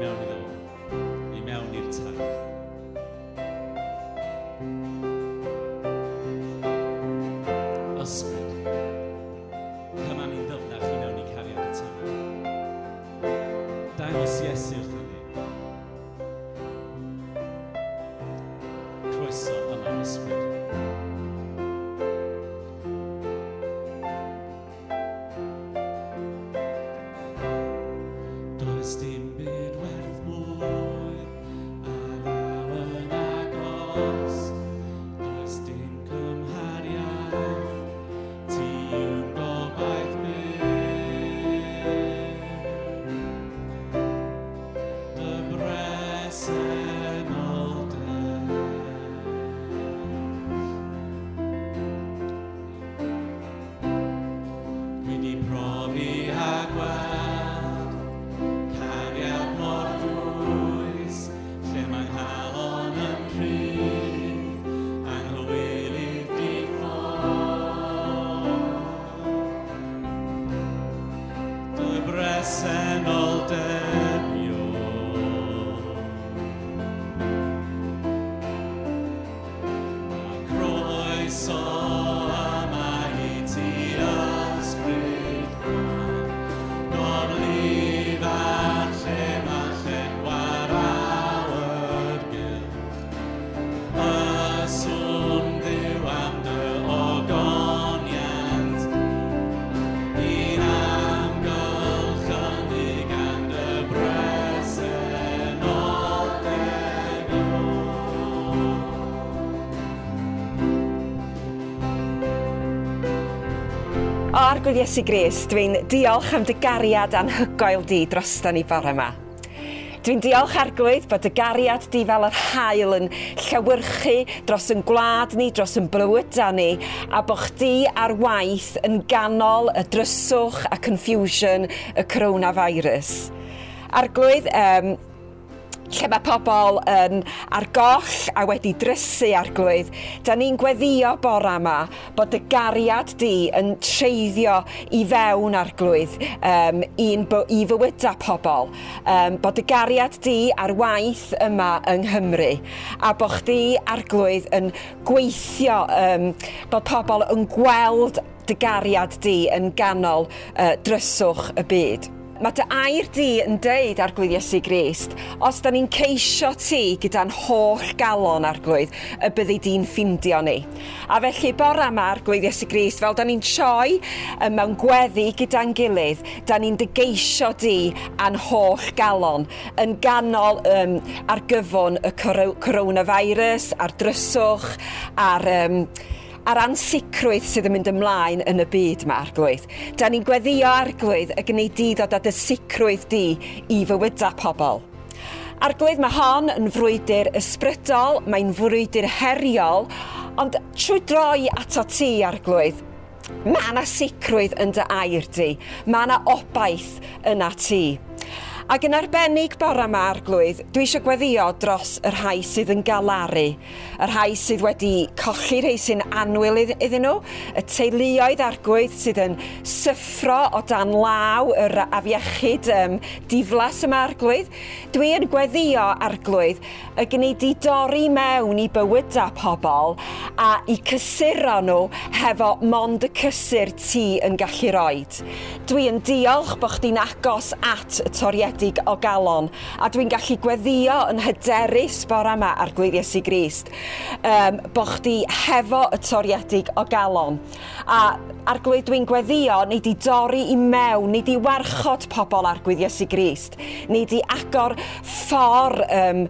down to the arglwydd Iesu Gris, dwi'n diolch am dy gariad anhygoel di drostan ni bore yma. Dwi'n diolch arglwydd bod y gariad di fel yr hael yn llawyrchu dros yn gwlad ni, dros yn blywyda ni, a bod chdi ar waith yn ganol y dryswch a confusion y coronavirus. Arglwydd, um, lle mae pobl yn ar goll a wedi drysu ar glwydd, da ni'n gweddio bore yma bod y gariad di yn treiddio i fewn ar glwydd um, i'n, i fywyda pobl. Um, bod y gariad di ar waith yma yng Nghymru a bod chdi ar glwydd yn gweithio um, bod pobl yn gweld dy gariad di yn ganol uh, dryswch y byd. Mae dy air di yn deud arglwydd Iesu Grist, os da ni'n ceisio ti gyda'n holl galon arglwydd, y byddi di'n ffindio ni. A felly bore yma arglwydd Iesu Grist, fel da ni'n troi mewn gweddi gyda'n gilydd, da ni'n dygeisio di a'n holl galon yn ganol um, ar gyfon y coronavirus, a'r dryswch, a'r... Um, a'r ansicrwydd sydd yn mynd ymlaen yn y byd mae arglwydd. Da ni'n gweddio arglwydd y gwneud di ddod â dy sicrwydd di i fywyda pobl. Arglwydd mae hon yn frwydr ysbrydol, mae'n frwydr heriol, ond trwy droi ato ti arglwydd, mae yna sicrwydd yn dy air di, mae yna obaith yna ti. Ac yn arbennig bore yma arglwydd, dwi eisiau gweddio dros y rhai sydd yn galaru, y rhai sydd wedi colli rhai sy'n anwyl iddyn nhw, y teuluoedd arglwydd sydd yn syffro o dan law yr afiechyd um, diflas yma arglwydd. Dwi yn gweddio arglwydd y gwneud i dorri mewn i bywydau pobl a i cysuro nhw hefo mond y cysur ti yn gallu roed. Dwi yn diolch bod chdi'n agos at y toriad enwedig o galon. A dwi'n gallu gweddio yn hyderus bore yma ar gweiddi Iesu Grist um, bo chdi hefo y toriedig o galon. A ar gwyd dwi'n gweddio, neu di dorri i mewn, neu di warchod pobl ar gwydd Iesu Grist, neu di agor ffordd um,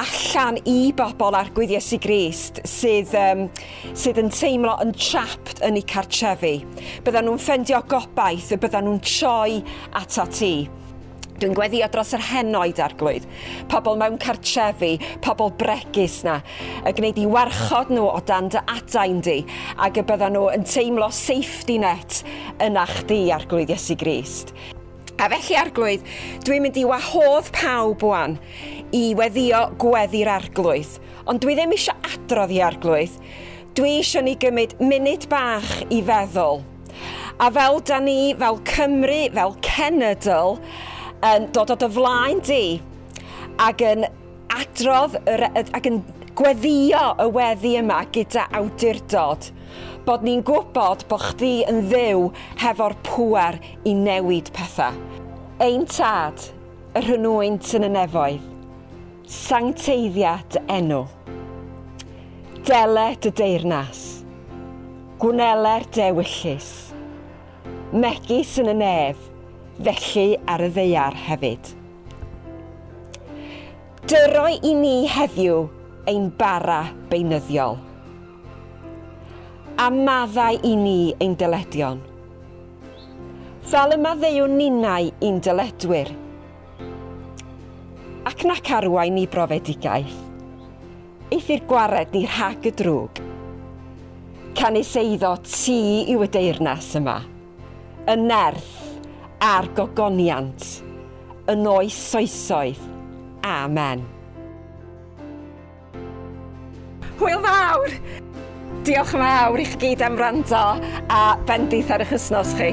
allan i bobl ar gwydd Iesu Grist sydd, um, sydd yn teimlo yn trapped yn eu cartrefi. Byddan nhw'n ffendio gobaith y byddan nhw'n troi ato ti. Dwi'n gweddio dros yr henoed arglwydd, pobl mewn cartrefi, pobl bregus na, y gwneud i warchod nhw o dan dy adain di, ac y byddan nhw yn teimlo safety net yna chdi arglwydd Iesu Grist. A felly arglwydd, dwi'n mynd i wahodd pawb wan i weddio gweddi'r arglwydd, ond dwi ddim eisiau adrodd i arglwydd. Dwi eisiau ni gymryd munud bach i feddwl. A fel da ni, fel Cymru, fel Cenedl, yn dod o dy flaen di ac yn adrodd ac yn gweddio y weddi yma gyda awdurdod bod ni'n gwybod bod chdi yn ddiw hefo'r pŵer i newid pethau. Ein tad, y rhynwynt yn y nefoedd, sancteiddiad enw, dele dy deyrnas, gwneler dewyllus, megis yn y nef, felly ar y ddeiar hefyd. Dyroi i ni heddiw ein bara beunyddiol. A maddau i ni ein dyledion. Fel y maddeu ninnau i'n dyledwyr. Ac nac arwain i brofedigaeth. Eith i'r gwared ni rhag y drwg. Can eiddo ti i y deyrnas yma. Y nerth a'r gogoniant, yn oes soesoedd. Amen. Hwyl fawr! Diolch yn fawr i chi gyd am rando a bendith ar eich ysnos chi.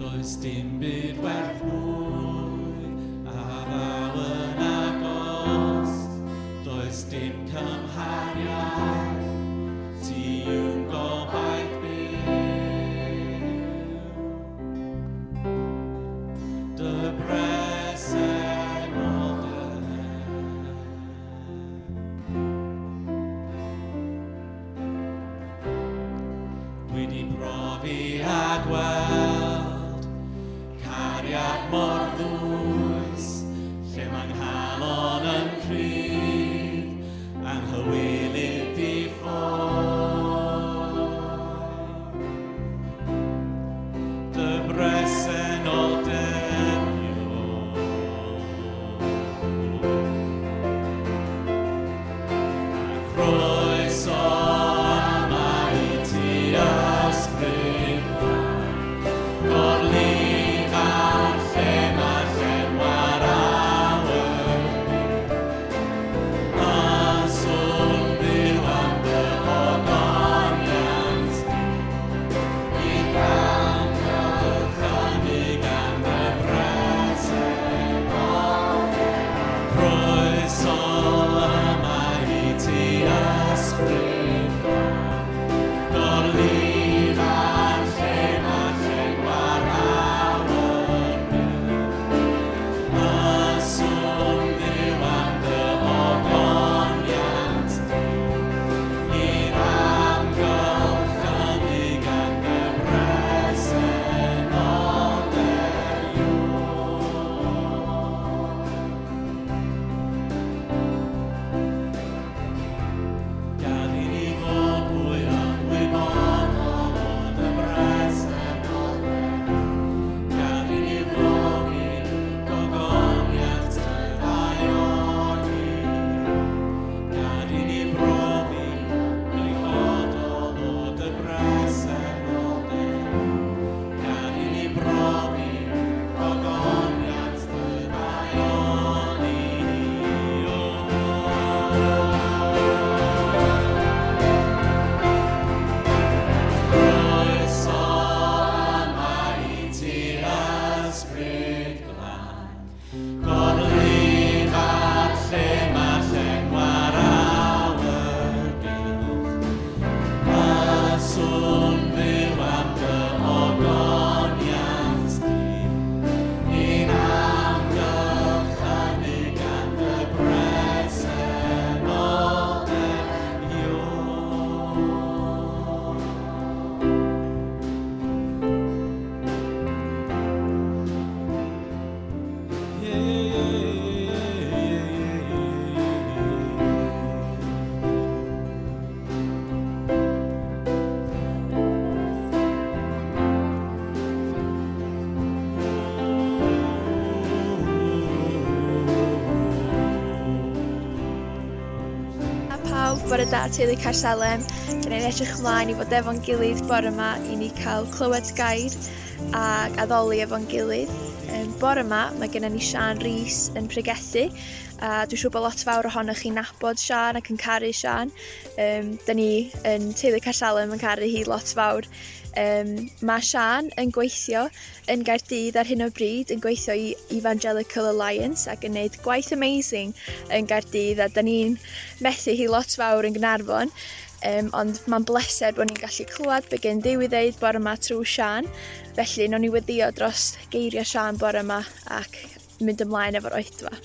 Does dim byd werth mwy a ddaw yn agos. Does dim cymhariaeth bore da teulu Carsalem. Dyn ni'n edrych ymlaen i fod efo'n gilydd bore yma i ni cael clywed gair a addoli efo'n gilydd. Um, bore yma mae gennym ni Sian Rhys yn pregethu a dwi'n siŵr bod lot fawr ohonoch chi'n nabod Sian ac yn caru Sian. Um, da ni yn teulu Carsalem yn caru hi lot fawr. Um, mae Sian yn gweithio yn Gaerdydd ar hyn o bryd yn gweithio i Evangelical Alliance ac yn gwneud gwaith amazing yn Gaerdydd a da ni'n methu hi lot fawr yn Gnarfon. Um, ond mae'n bleser bod ni'n gallu clywed be gen Ddew i ddeud bore yma trwy Sian. Felly, nhw'n ni weddio dros geiriau Sian bore yma ac mynd ymlaen efo'r oedfa.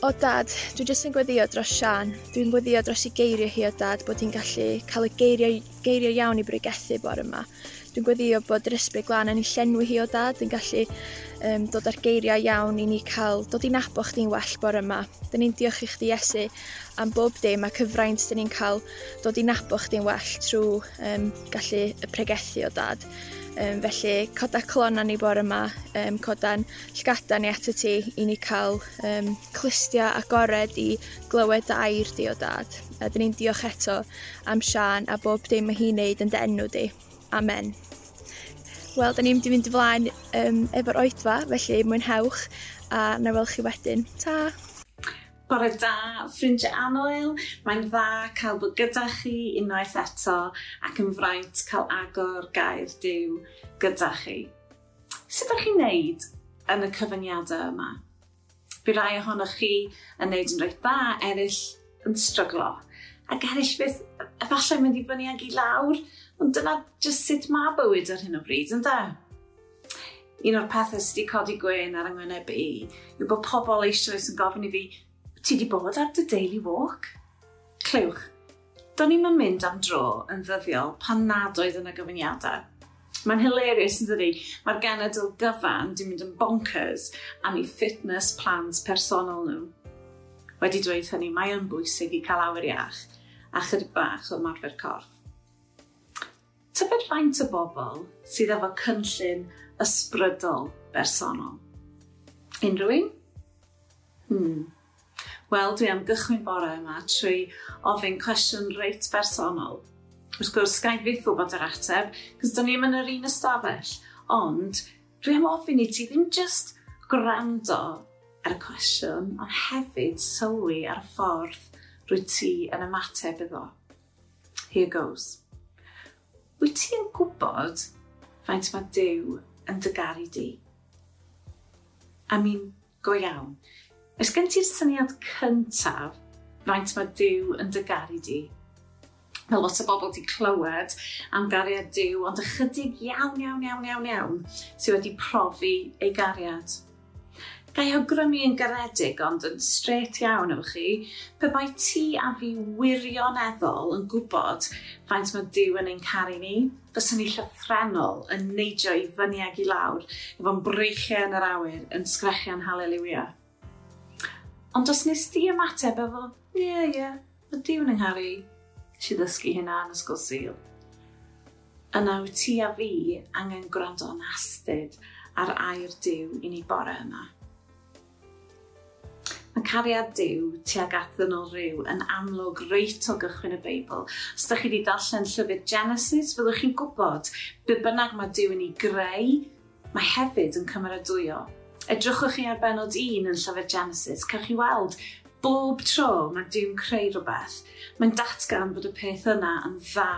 O dad, dwi jyst yn gweddio dros Sian. Dwi'n gweddio dros i geiriau hi o dad bod hi'n gallu cael y geiriau, geiriau iawn i bregethu bore yma. Dwi'n gweddio bod yr ysbryd glan yn ei llenwi hi o dad yn gallu um, dod ar geiriau iawn i ni cael dod i nabo chdi'n well bore yma. Dyn ni'n diolch i chdi Iesu am bob dim a cyfraint dyn ni'n cael dod i nabo chdi'n well trwy um, gallu y pregethu o dad. Um, felly coda clona ni bore yma, um, coda'n llgada ni ato ti i ni cael um, clustia agored i glywed a air di o dad. A dyn ni'n diolch eto am Sian a bob dim mae hi'n neud yn dy enw di. Amen. Wel, da ni'n mynd i fynd i flaen um, efo'r oedfa, felly mwynhewch a na welch chi wedyn. Ta! bore da, ffrindiau anoel. Mae'n dda cael bod gyda chi unwaith eto ac yn fraint cael agor gair diw gyda chi. Sut ydych chi'n neud yn y cyfyniadau yma? Bydd rai ohonoch chi yn neud yn reit dda, eraill yn stryglo. Ac eraill beth, efallai mynd i fyny ag i lawr, ond dyna jyst sut mae bywyd ar hyn o bryd, ynddo? un o'r pethau sydd wedi codi gwen ar yngwyneb i yw bod pobl eisoes yn gofyn i fi, ti di bod ar dy daily walk? Clywch, do'n i'm yn mynd am dro yn ddyddiol pan nad oedd yna gyfyniadau. Mae'n hilarious yn dydi, mae'r genedl gyfan di mynd yn bonkers am ei fitness plans personol nhw. Wedi dweud hynny, mae yn bwysig i cael awyr iach a chydig bach o marfer corff. Tybed faint o bobl sydd efo cynllun ysbrydol bersonol? Unrhyw un? Hmm. Wel, dwi am gychwyn bore yma trwy ofyn cwestiwn reit bersonol. Wrth gwrs, gael fyth bod yr ateb, cys da ni yn yr un ystafell, ond dwi am ofyn i ti ddim just gwrando ar y cwestiwn, ond hefyd sylwi ar y ffordd rwy ti yn ymateb iddo. Here goes. Wyt ti'n gwybod faint mae Dyw yn dygaru di? I mean, go iawn. Oes gen ti'r syniad cyntaf faint mae Dyw yn dy garu di? Mae lot o bobl wedi clywed am gariad Dyw, ond ychydig iawn, iawn, iawn, iawn, iawn sydd wedi profi ei gariad. Gai awgrymu yn garedig, ond yn stret iawn efo chi, pe bai ti a fi wirioneddol yn gwybod faint mae Dyw yn ein caru ni, fyswn ni llythrenol yn neidio i fyny ag i lawr, efo'n breichiau yn yr awyr, yn sgrechian haleluia. Ond os nes di ymateb efo, ie, yeah, ie, yeah, mae diwn yng Nghari, si ddysgu hynna yn ysgol sil. Yna wyt ti a fi angen gwrando yn astyd ar air diw i ni bore yma. Mae cariad diw tuag at ddynol rhyw yn amlwg reit o gychwyn y Beibl. Os ydych chi wedi darllen llyfr Genesis, fyddwch chi'n gwybod be bynnag mae diw yn ei greu, mae hefyd yn cymeradwyo edrychwch chi ar benod 1 yn llyfr Genesis, cael chi weld bob tro mae Dyw'n creu rhywbeth, mae'n datgan bod y peth yna yn dda.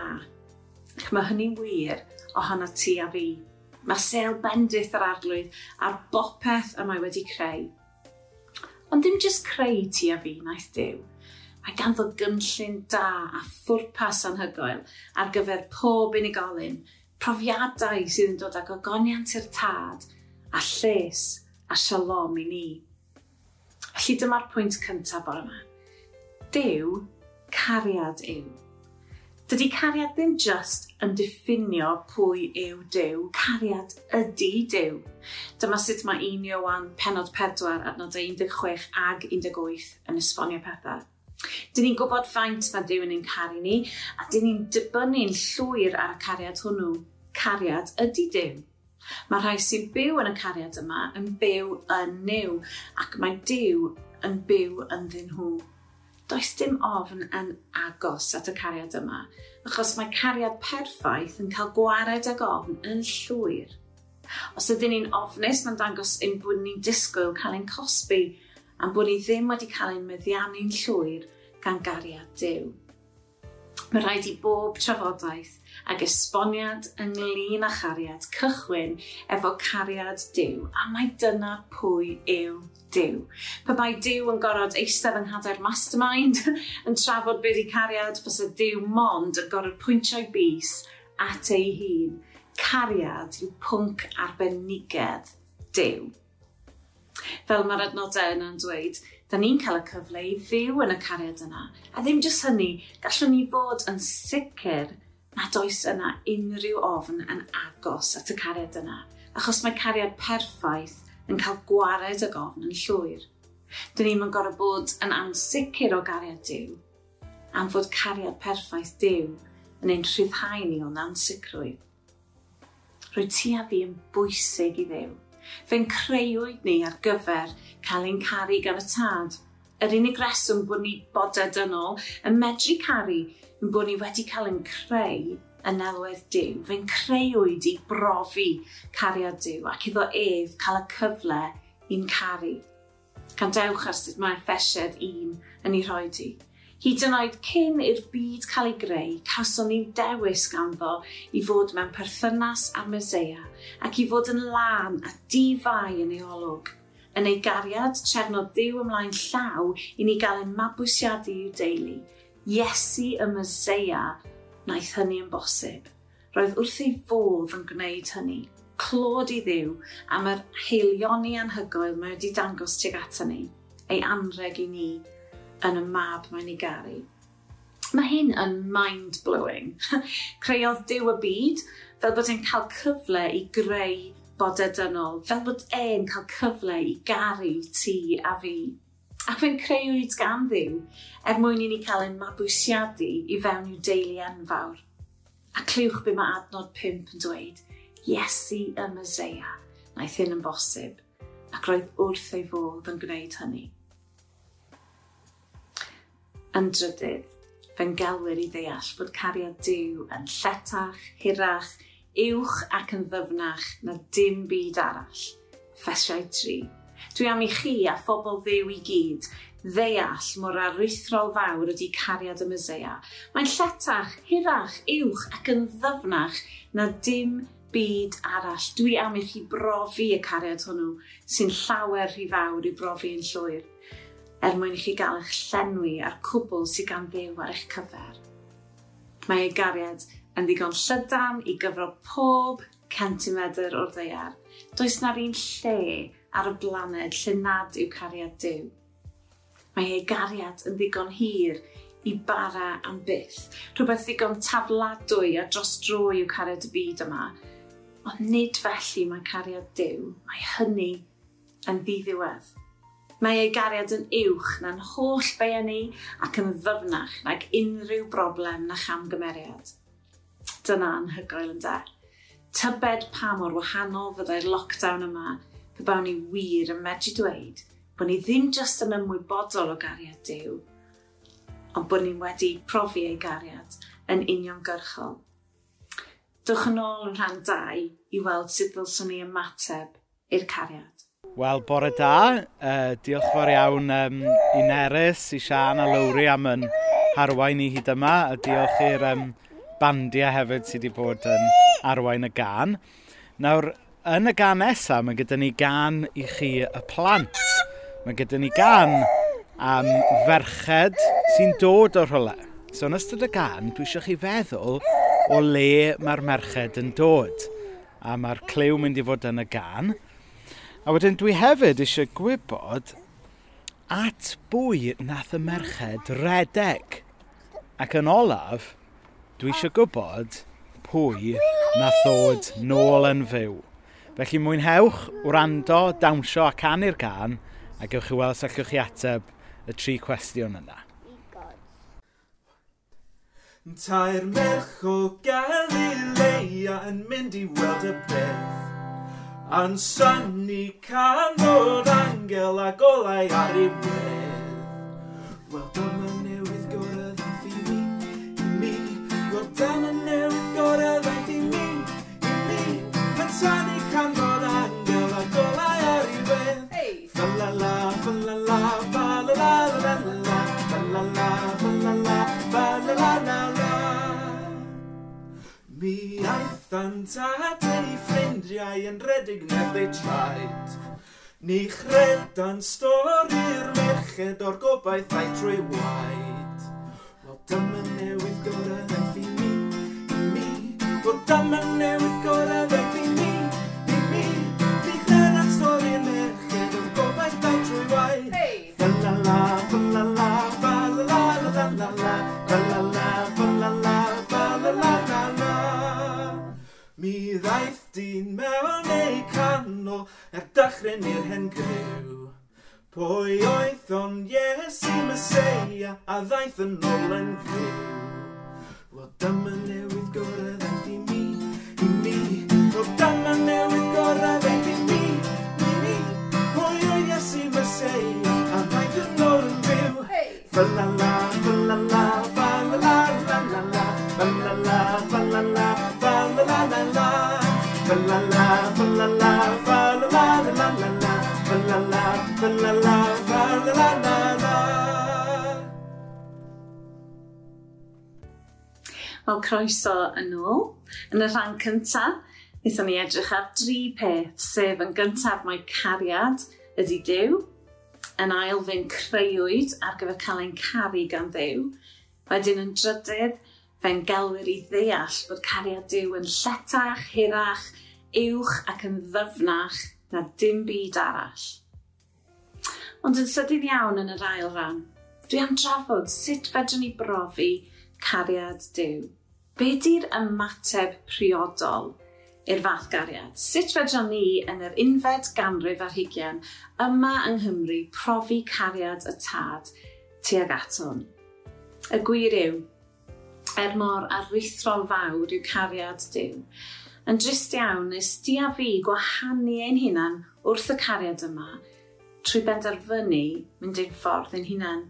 Ac mae hynny'n wir ohono ti a fi. Mae sel bendith yr arglwydd a'r bopeth y mae wedi creu. Ond dim jyst creu ti a fi, naeth Dyw. Mae ganddo gynllun da a phwrpas anhygoel ar gyfer pob unigolyn, profiadau sydd yn dod ag ogoniant i'r tad a lles a shalom i ni. Felly dyma'r pwynt cyntaf o'r yma. Dyw cariad yw. Dydy cariad ddim just yn diffinio pwy yw Dyw. Cariad ydy Dyw. Dyma sut mae 1 Iowan penod 4 adnod 16 ag 18 yn esbonio pethau. Dyn ni'n gwybod faint mae Dyw yn ein caru ni, a dyn ni'n dibynnu'n llwyr ar y cariad hwnnw. Cariad ydy Dyw. Mae rhai sy'n byw yn y cariad yma yn byw yn niw ac mae Dyw yn byw ynddyn nhw. Does dim ofn yn agos at y cariad yma, achos mae cariad perffaith yn cael gwared ag ofn yn llwyr. Os ydyn ni'n ofnus, mae'n dangos ein bod ni'n disgwyl cael ein cosbi am bod ni ddim wedi cael ein meddiannu'n llwyr gan gariad Dyw. Mae rhaid i bob trafodaeth ac esboniad ynglyn â chariad cychwyn efo cariad Dyw, a mae dyna pwy yw Dyw. Pe mae Dyw yn gorfod eistedd yng nghadair mastermind yn trafod beth i cariad, fos y Dyw mond yn gorfod pwyntio'i bus at ei hun. Cariad yw pwnc arbenigedd Dyw. Fel mae'r adnodau yna'n dweud, da ni'n cael y cyfle i fyw yn y cariad yna. A ddim jyst hynny, gallwn ni fod yn sicr na does yna unrhyw ofn yn agos at y cariad yna, achos mae cariad perffaith yn cael gwared y gofn yn llwyr. Dyn ni'n gorau bod yn ansicr o gariad Dyw, am fod cariad perffaith Dyw yn ein rhyddhau ni o'n ansicrwydd. Rwy ti a fi yn bwysig i ddew. Fe'n creuwyd ni ar gyfer cael ein caru gan y tad – yr unig reswm bod ni bodau dynol yn medru caru yn bod ni wedi cael yn creu yn elwedd Dyw. Fe'n creuwyd i brofi cariad Dyw ac iddo ef cael y cyfle i'n caru. Can dewch ar sut mae Effesiad un yn ei rhoi di. Hyd yn oed cyn i'r byd cael ei greu, cawson ni'n dewis ganddo i fod mewn perthynas â Meseia ac i fod yn lan a difau yn ei olwg yn ei gariad trefnod ddiw ymlaen llaw i ni gael ein mabwysiadu i'w deulu. Iesu y Myseia naeth hynny yn bosib. Roedd wrth ei fodd yn gwneud hynny. Clod i ddiw am yr heilioni anhygoel mae wedi dangos tuag ato ni, ei anreg i ni yn y mab mae'n ei garu. Mae hyn yn mind-blowing. Creodd diw y byd fel bod e'n cael cyfle i greu bodau e dynol, fel bod e'n cael cyfle i garu ti a fi. Ac fe'n creuwyd gan ddiw er mwyn i ni cael ein mabwysiadu i fewn i'w deulu enfawr. A clywch be mae adnod 5 yn dweud, Iesu y Myseia, naeth hyn yn bosib, ac roedd wrth ei fodd yn gwneud hynny. Yn drydydd, fe'n gelwyr i ddeall fod cariad diw yn lletach, hirach, uwch ac yn ddyfnach na dim byd arall. Ffesiau 3. Dwi am i chi a phobl ddew i gyd ddeall mor arwythrol fawr ydy cariad y mysea. Mae'n lletach, hirach, uwch ac yn ddyfnach na dim byd arall. Dwi am i chi brofi y cariad hwnnw sy'n llawer rhy fawr i brofi yn llwyr er mwyn i chi gael eich llenwi a'r cwbl sy'n gan ddew ar eich cyfer. Mae ei gariad yn ddigon llydan i gyfro pob centimetr o'r ddeiar. Does na'r un lle ar y blaned lle nad yw cariad Dyw. Mae ei gariad yn ddigon hir i bara am byth. Rhywbeth ddigon tafladwy a dros dro yw cariad y byd yma. Ond nid felly mae cariad Dyw, mae hynny yn ddiddiwedd. Mae ei gariad yn uwch na'n holl beini ac yn ddyfnach nag unrhyw broblem na chamgymeriad dyna anhygoel yn de. Tybed pa mor wahanol fyddai'r lockdown yma pe bawn ni wir yn medru dweud bod ni ddim jyst yn ymwybodol o gariad Dyw, ond bod ni wedi profi ei gariad yn uniongyrchol. Dwch yn ôl yn rhan 2 i weld sut ddylswn ni ymateb i'r cariad. Wel, bore da. Uh, diolch fawr iawn um, i Neris, i Sian a Lowri am yn harwain i hyd yma. A diolch i'r um, bandiau hefyd sydd wedi bod yn arwain y gan. Nawr, yn y gan nesaf, mae gyda ni gan i chi y plant. Mae gyda ni gan am ferched sy'n dod o'r rhywle. So, yn ystod y gan, dwi eisiau chi feddwl o le mae'r merched yn dod. A mae'r clyw mynd i fod yn y gan. A wedyn dwi hefyd eisiau gwybod at bwy nath y merched redeg. Ac yn olaf, Dwi eisiau gwybod pwy na ddod nôl yn fyw. Felly mwynhewch, wrando, dawnsio a canu'r can a gewch chi weld sallwch chi ateb y tri cwestiwn yna. Tair merch o Galilea yn mynd i weld y beth A'n synnu canod angel a golau ar ei wedd Wel dyma gyntaf yn ei ffrindiau yn redig neddau traed. Ni chredan stori'r merched o'r gobaith a'i trwy waed. Wel dyma newydd gorau gyfranaeth i mi, i mi, wel dyma newydd Dyn mewn ei canol er dachryn i'r hen gryw. Pwy oedd o'n Iesu Meseia a ddaeth yn ôl yn fyw. Wel dyma newydd gorau ddaeth i mi, i mi. Wel dyma newydd gorau ddaeth i mi, i mi. Pwy oedd Iesu Meseia a ddaeth yn ôl yn fyw. Hey. Fel na Wel, croeso yn ôl. Yn y rhan cyntaf, wnaethon ni edrych ar dri peth, sef yn gyntaf mae cariad ydy Dyw, yn ail fe'n creuwyd ar gyfer cael ein caru gan Dyw, wedyn yn drydydd fe'n gelwyr i ddeall bod cariad Dyw yn lletach, hirach, uwch ac yn ddyfnach na dim byd arall. Ond yn sydyn iawn yn yr ail ran, dwi am drafod sut fedrwn ni brofi cariad Dyw. Be di'r ymateb priodol i'r fath gariad? Sut fedrwn ni yn yr unfed ganrif ar hugian yma yng Nghymru profi cariad y tad tuag aton? Y gwir yw, er mor aruthrol fawr yw cariad Dyw, yn drist iawn nes di a fi gwahanu ein hunan wrth y cariad yma trwy benderfynu mynd ein ffordd ein hunan.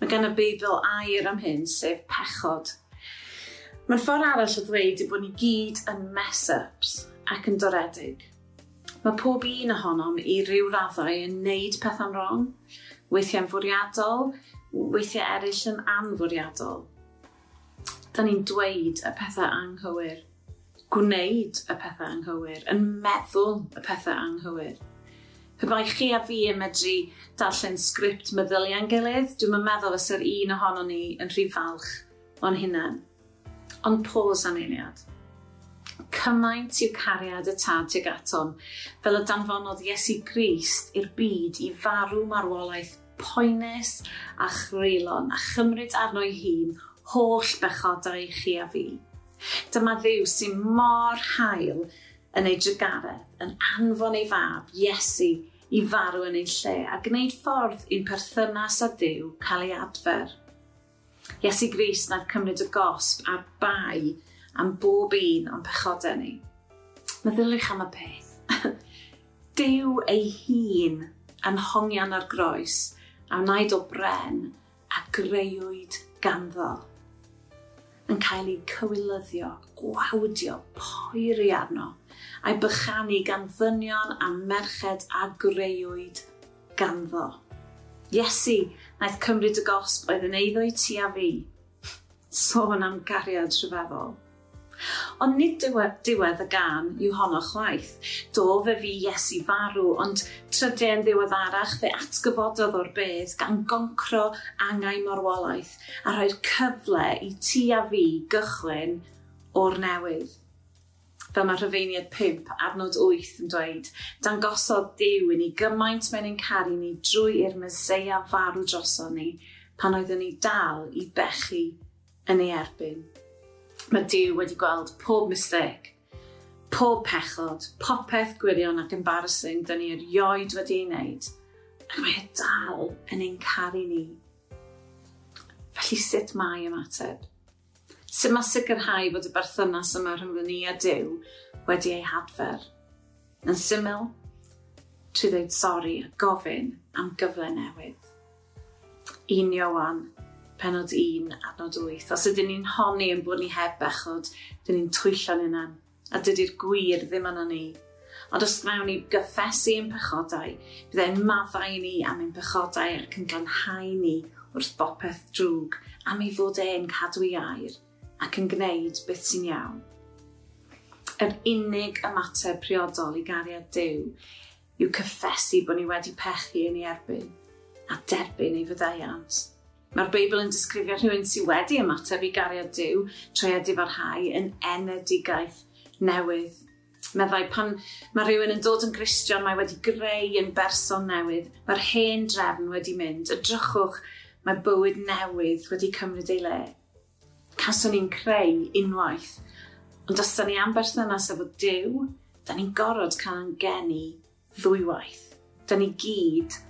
Mae gan y Beibl air am hyn, sef pechod. Mae'n ffordd arall o ddweud yw bod ni gyd yn mess-ups ac yn doredig. Mae pob un ohonom i ryw raddau yn neud pethau'n wrong, weithiau'n fwriadol, weithiau eraill yn anfwriadol. Da ni'n dweud y pethau anghywir, gwneud y pethau anghywir, yn meddwl y pethau anghywir pe bai chi a fi yn medru darllen sgript meddyliau'n gilydd, dwi'n meddwl fysa'r un ohono ni yn rhy falch o'n hunain. Ond pos am eiliad. Cymaint i'w cariad y tad tuag aton, fel y danfonodd Iesu Grist i'r byd i farw marwolaeth poenus a chreulon a chymryd arno ei hun holl bechodau i chi a fi. Dyma ddiw sy'n mor hael yn ei drygaredd, yn anfon ei fab, Iesu, i farw yn ei lle a gwneud ffordd i'n perthynas a Dyw cael ei adfer. Iesu Gris nad cymryd y gosb a'r bai am bob un o'n pechodau ni. Meddylwch am y peth. Dyw ei hun yn hongian ar groes a wnaed o bren a greuwyd ganddo yn cael ei cywilyddio, gwawdio, poeri arno, a'i bychanu gan ddynion a merched a greuwyd ganddo. Iesu, naeth cymryd y gosb oedd yn eiddo i ti a fi. Sôn am gariad rhyfeddol. Ond nid diwedd, diwedd y gan yw honno chwaith. Do fe fi Iesu farw, ond tryde'n ddiweddarach fe atgyfododd o'r bedd gan goncro angau morwolaeth a rhoi'r cyfle i ti a fi gychwyn o'r newydd. Fel mae rhyfeiniad 5 adnod 8 yn dweud, dangosodd Dyw i ni gymaint mewn ein caru ni drwy i'r myseia farw droson ni pan oeddwn ni dal i bechu yn ei erbyn. Mae Dyw wedi gweld pob mistake, pob pechod, popeth gwirion ac embarrassing dyn ni erioed wedi ei wneud, ac mae e dal yn ein caru ni. Felly sut mae ymateb? Sut mae sicrhau fod y berthynas yma rhwng ni a Dyw wedi ei hadfer? Yn syml, trwy ddweud sori a gofyn am gyfle newydd. Un Iowan penod 1, adnod 8. Os ydyn ni'n honni yn bod ni heb bechod, dyn ni'n twyllo'n unan. A dydy'r gwir ddim yna ni. Ond os wnawn ni gyffesu yn pechodau, bydd e'n maddau ni am ein pechodau ac yn glanhau ni wrth bopeth drwg am ei fod e'n cadw i air ac yn gwneud beth sy'n iawn. Yr unig ymateb priodol i gariad Dyw yw cyffesu bod ni wedi pechu yn ei erbyn a derbyn ei fyddaiant. Mae'r Beibl yn disgrifio rhywun sydd wedi ymateb i gariad Dyw trwy a difarhau yn enedigaeth newydd. Meddai pan mae rhywun yn dod yn Gristion, mae wedi greu yn berson newydd. Mae'r hen drefn wedi mynd. Ydrychwch, mae bywyd newydd wedi cymryd ei le. Caswn ni'n creu unwaith. Ond os da ni am berthynas efo Dyw, da ni'n gorfod cael yn geni ddwywaith. Da ni gyd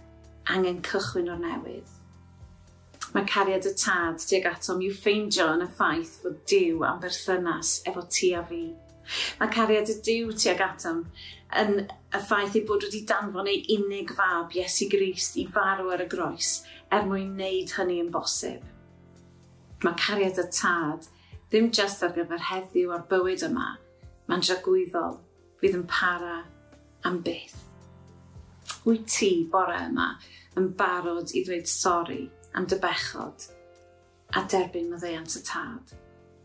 angen cychwyn o'r newydd. Mae cariad y tad tuag atom i'w ffeindio yn y ffaith fod Dyw am berthynas efo ti a fi. Mae cariad y Dyw tuag atom yn y ffaith ei bod wedi danfon ei unig fab Iesu Grist i farw ar y groes er mwyn wneud hynny yn bosib. Mae cariad y tad ddim just ar gyfer heddiw a'r bywyd yma, mae'n dragwyddol, fydd yn para am byth. Wyt ti bore yma yn barod i ddweud sori am dy bechod a derbyn myddeiant y tad.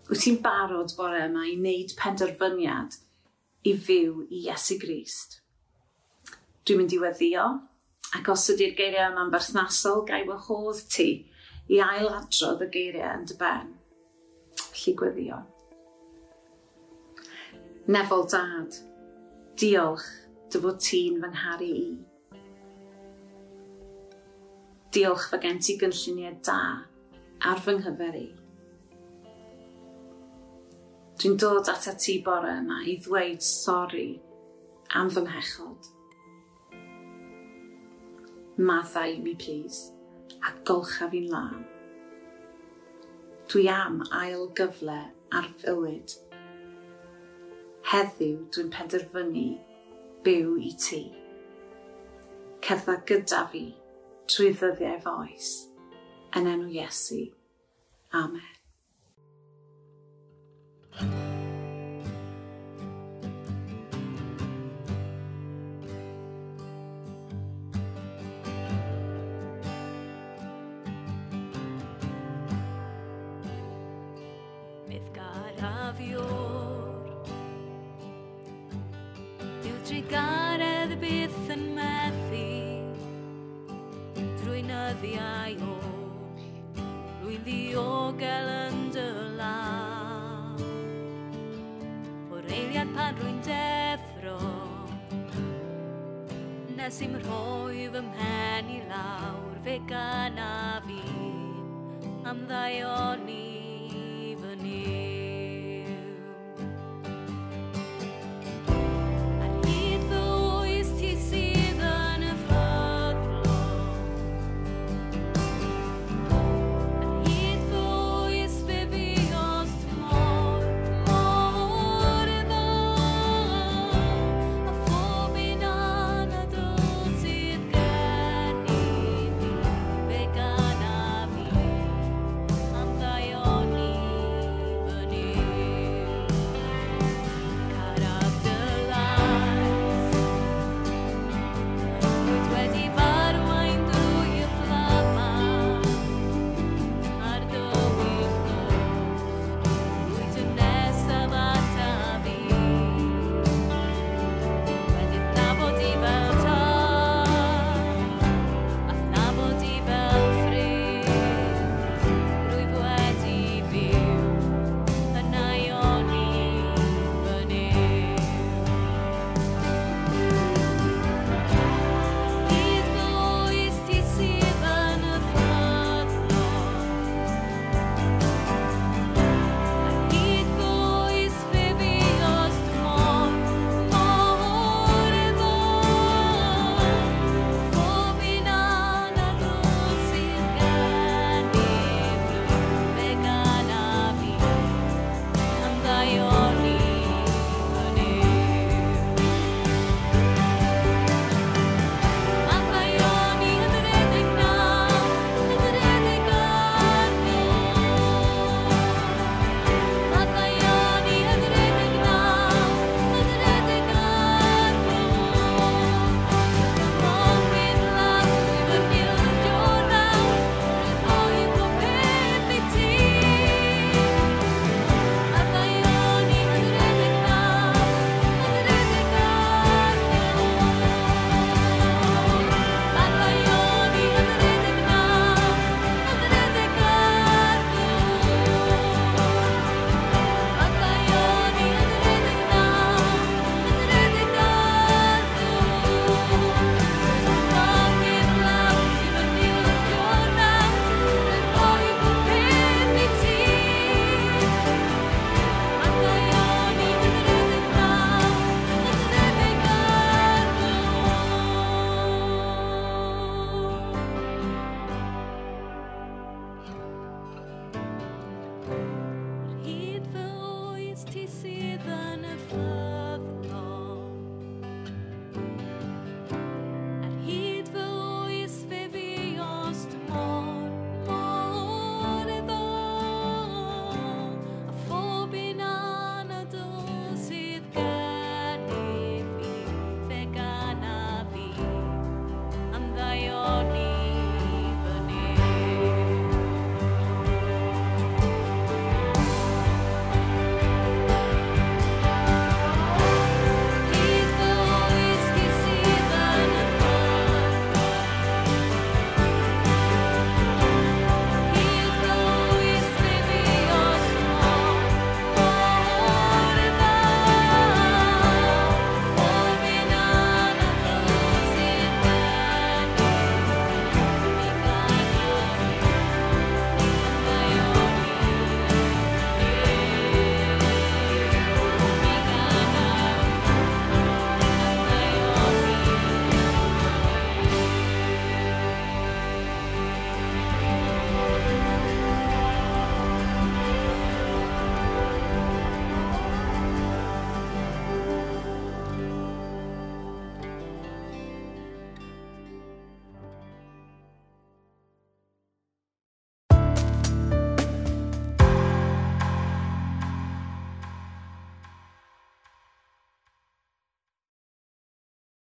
Wyt ti'n barod bore yma i wneud penderfyniad i fyw i Iesu Grist. Dwi'n mynd i weddio, ac os ydy'r geiriau yma'n berthnasol, gai wahodd ti i ailadrodd y geiriau yn dy ben. Felly gweddio. Nefol dad, diolch dy fod ti'n fy ngharu i diolch fe gen ti gynlluniau da ar fy nghyfer i. Dwi'n dod at y ti bore yma i ddweud sori am fy nghechod. Madda i mi, please, a golcha fi'n lan. Dwi am ail gyfle ar fywyd. Heddiw dwi'n penderfynu byw i ti. Cerdda gyda fi trwy ddyddiau foes. Yn enw Iesu. Amen.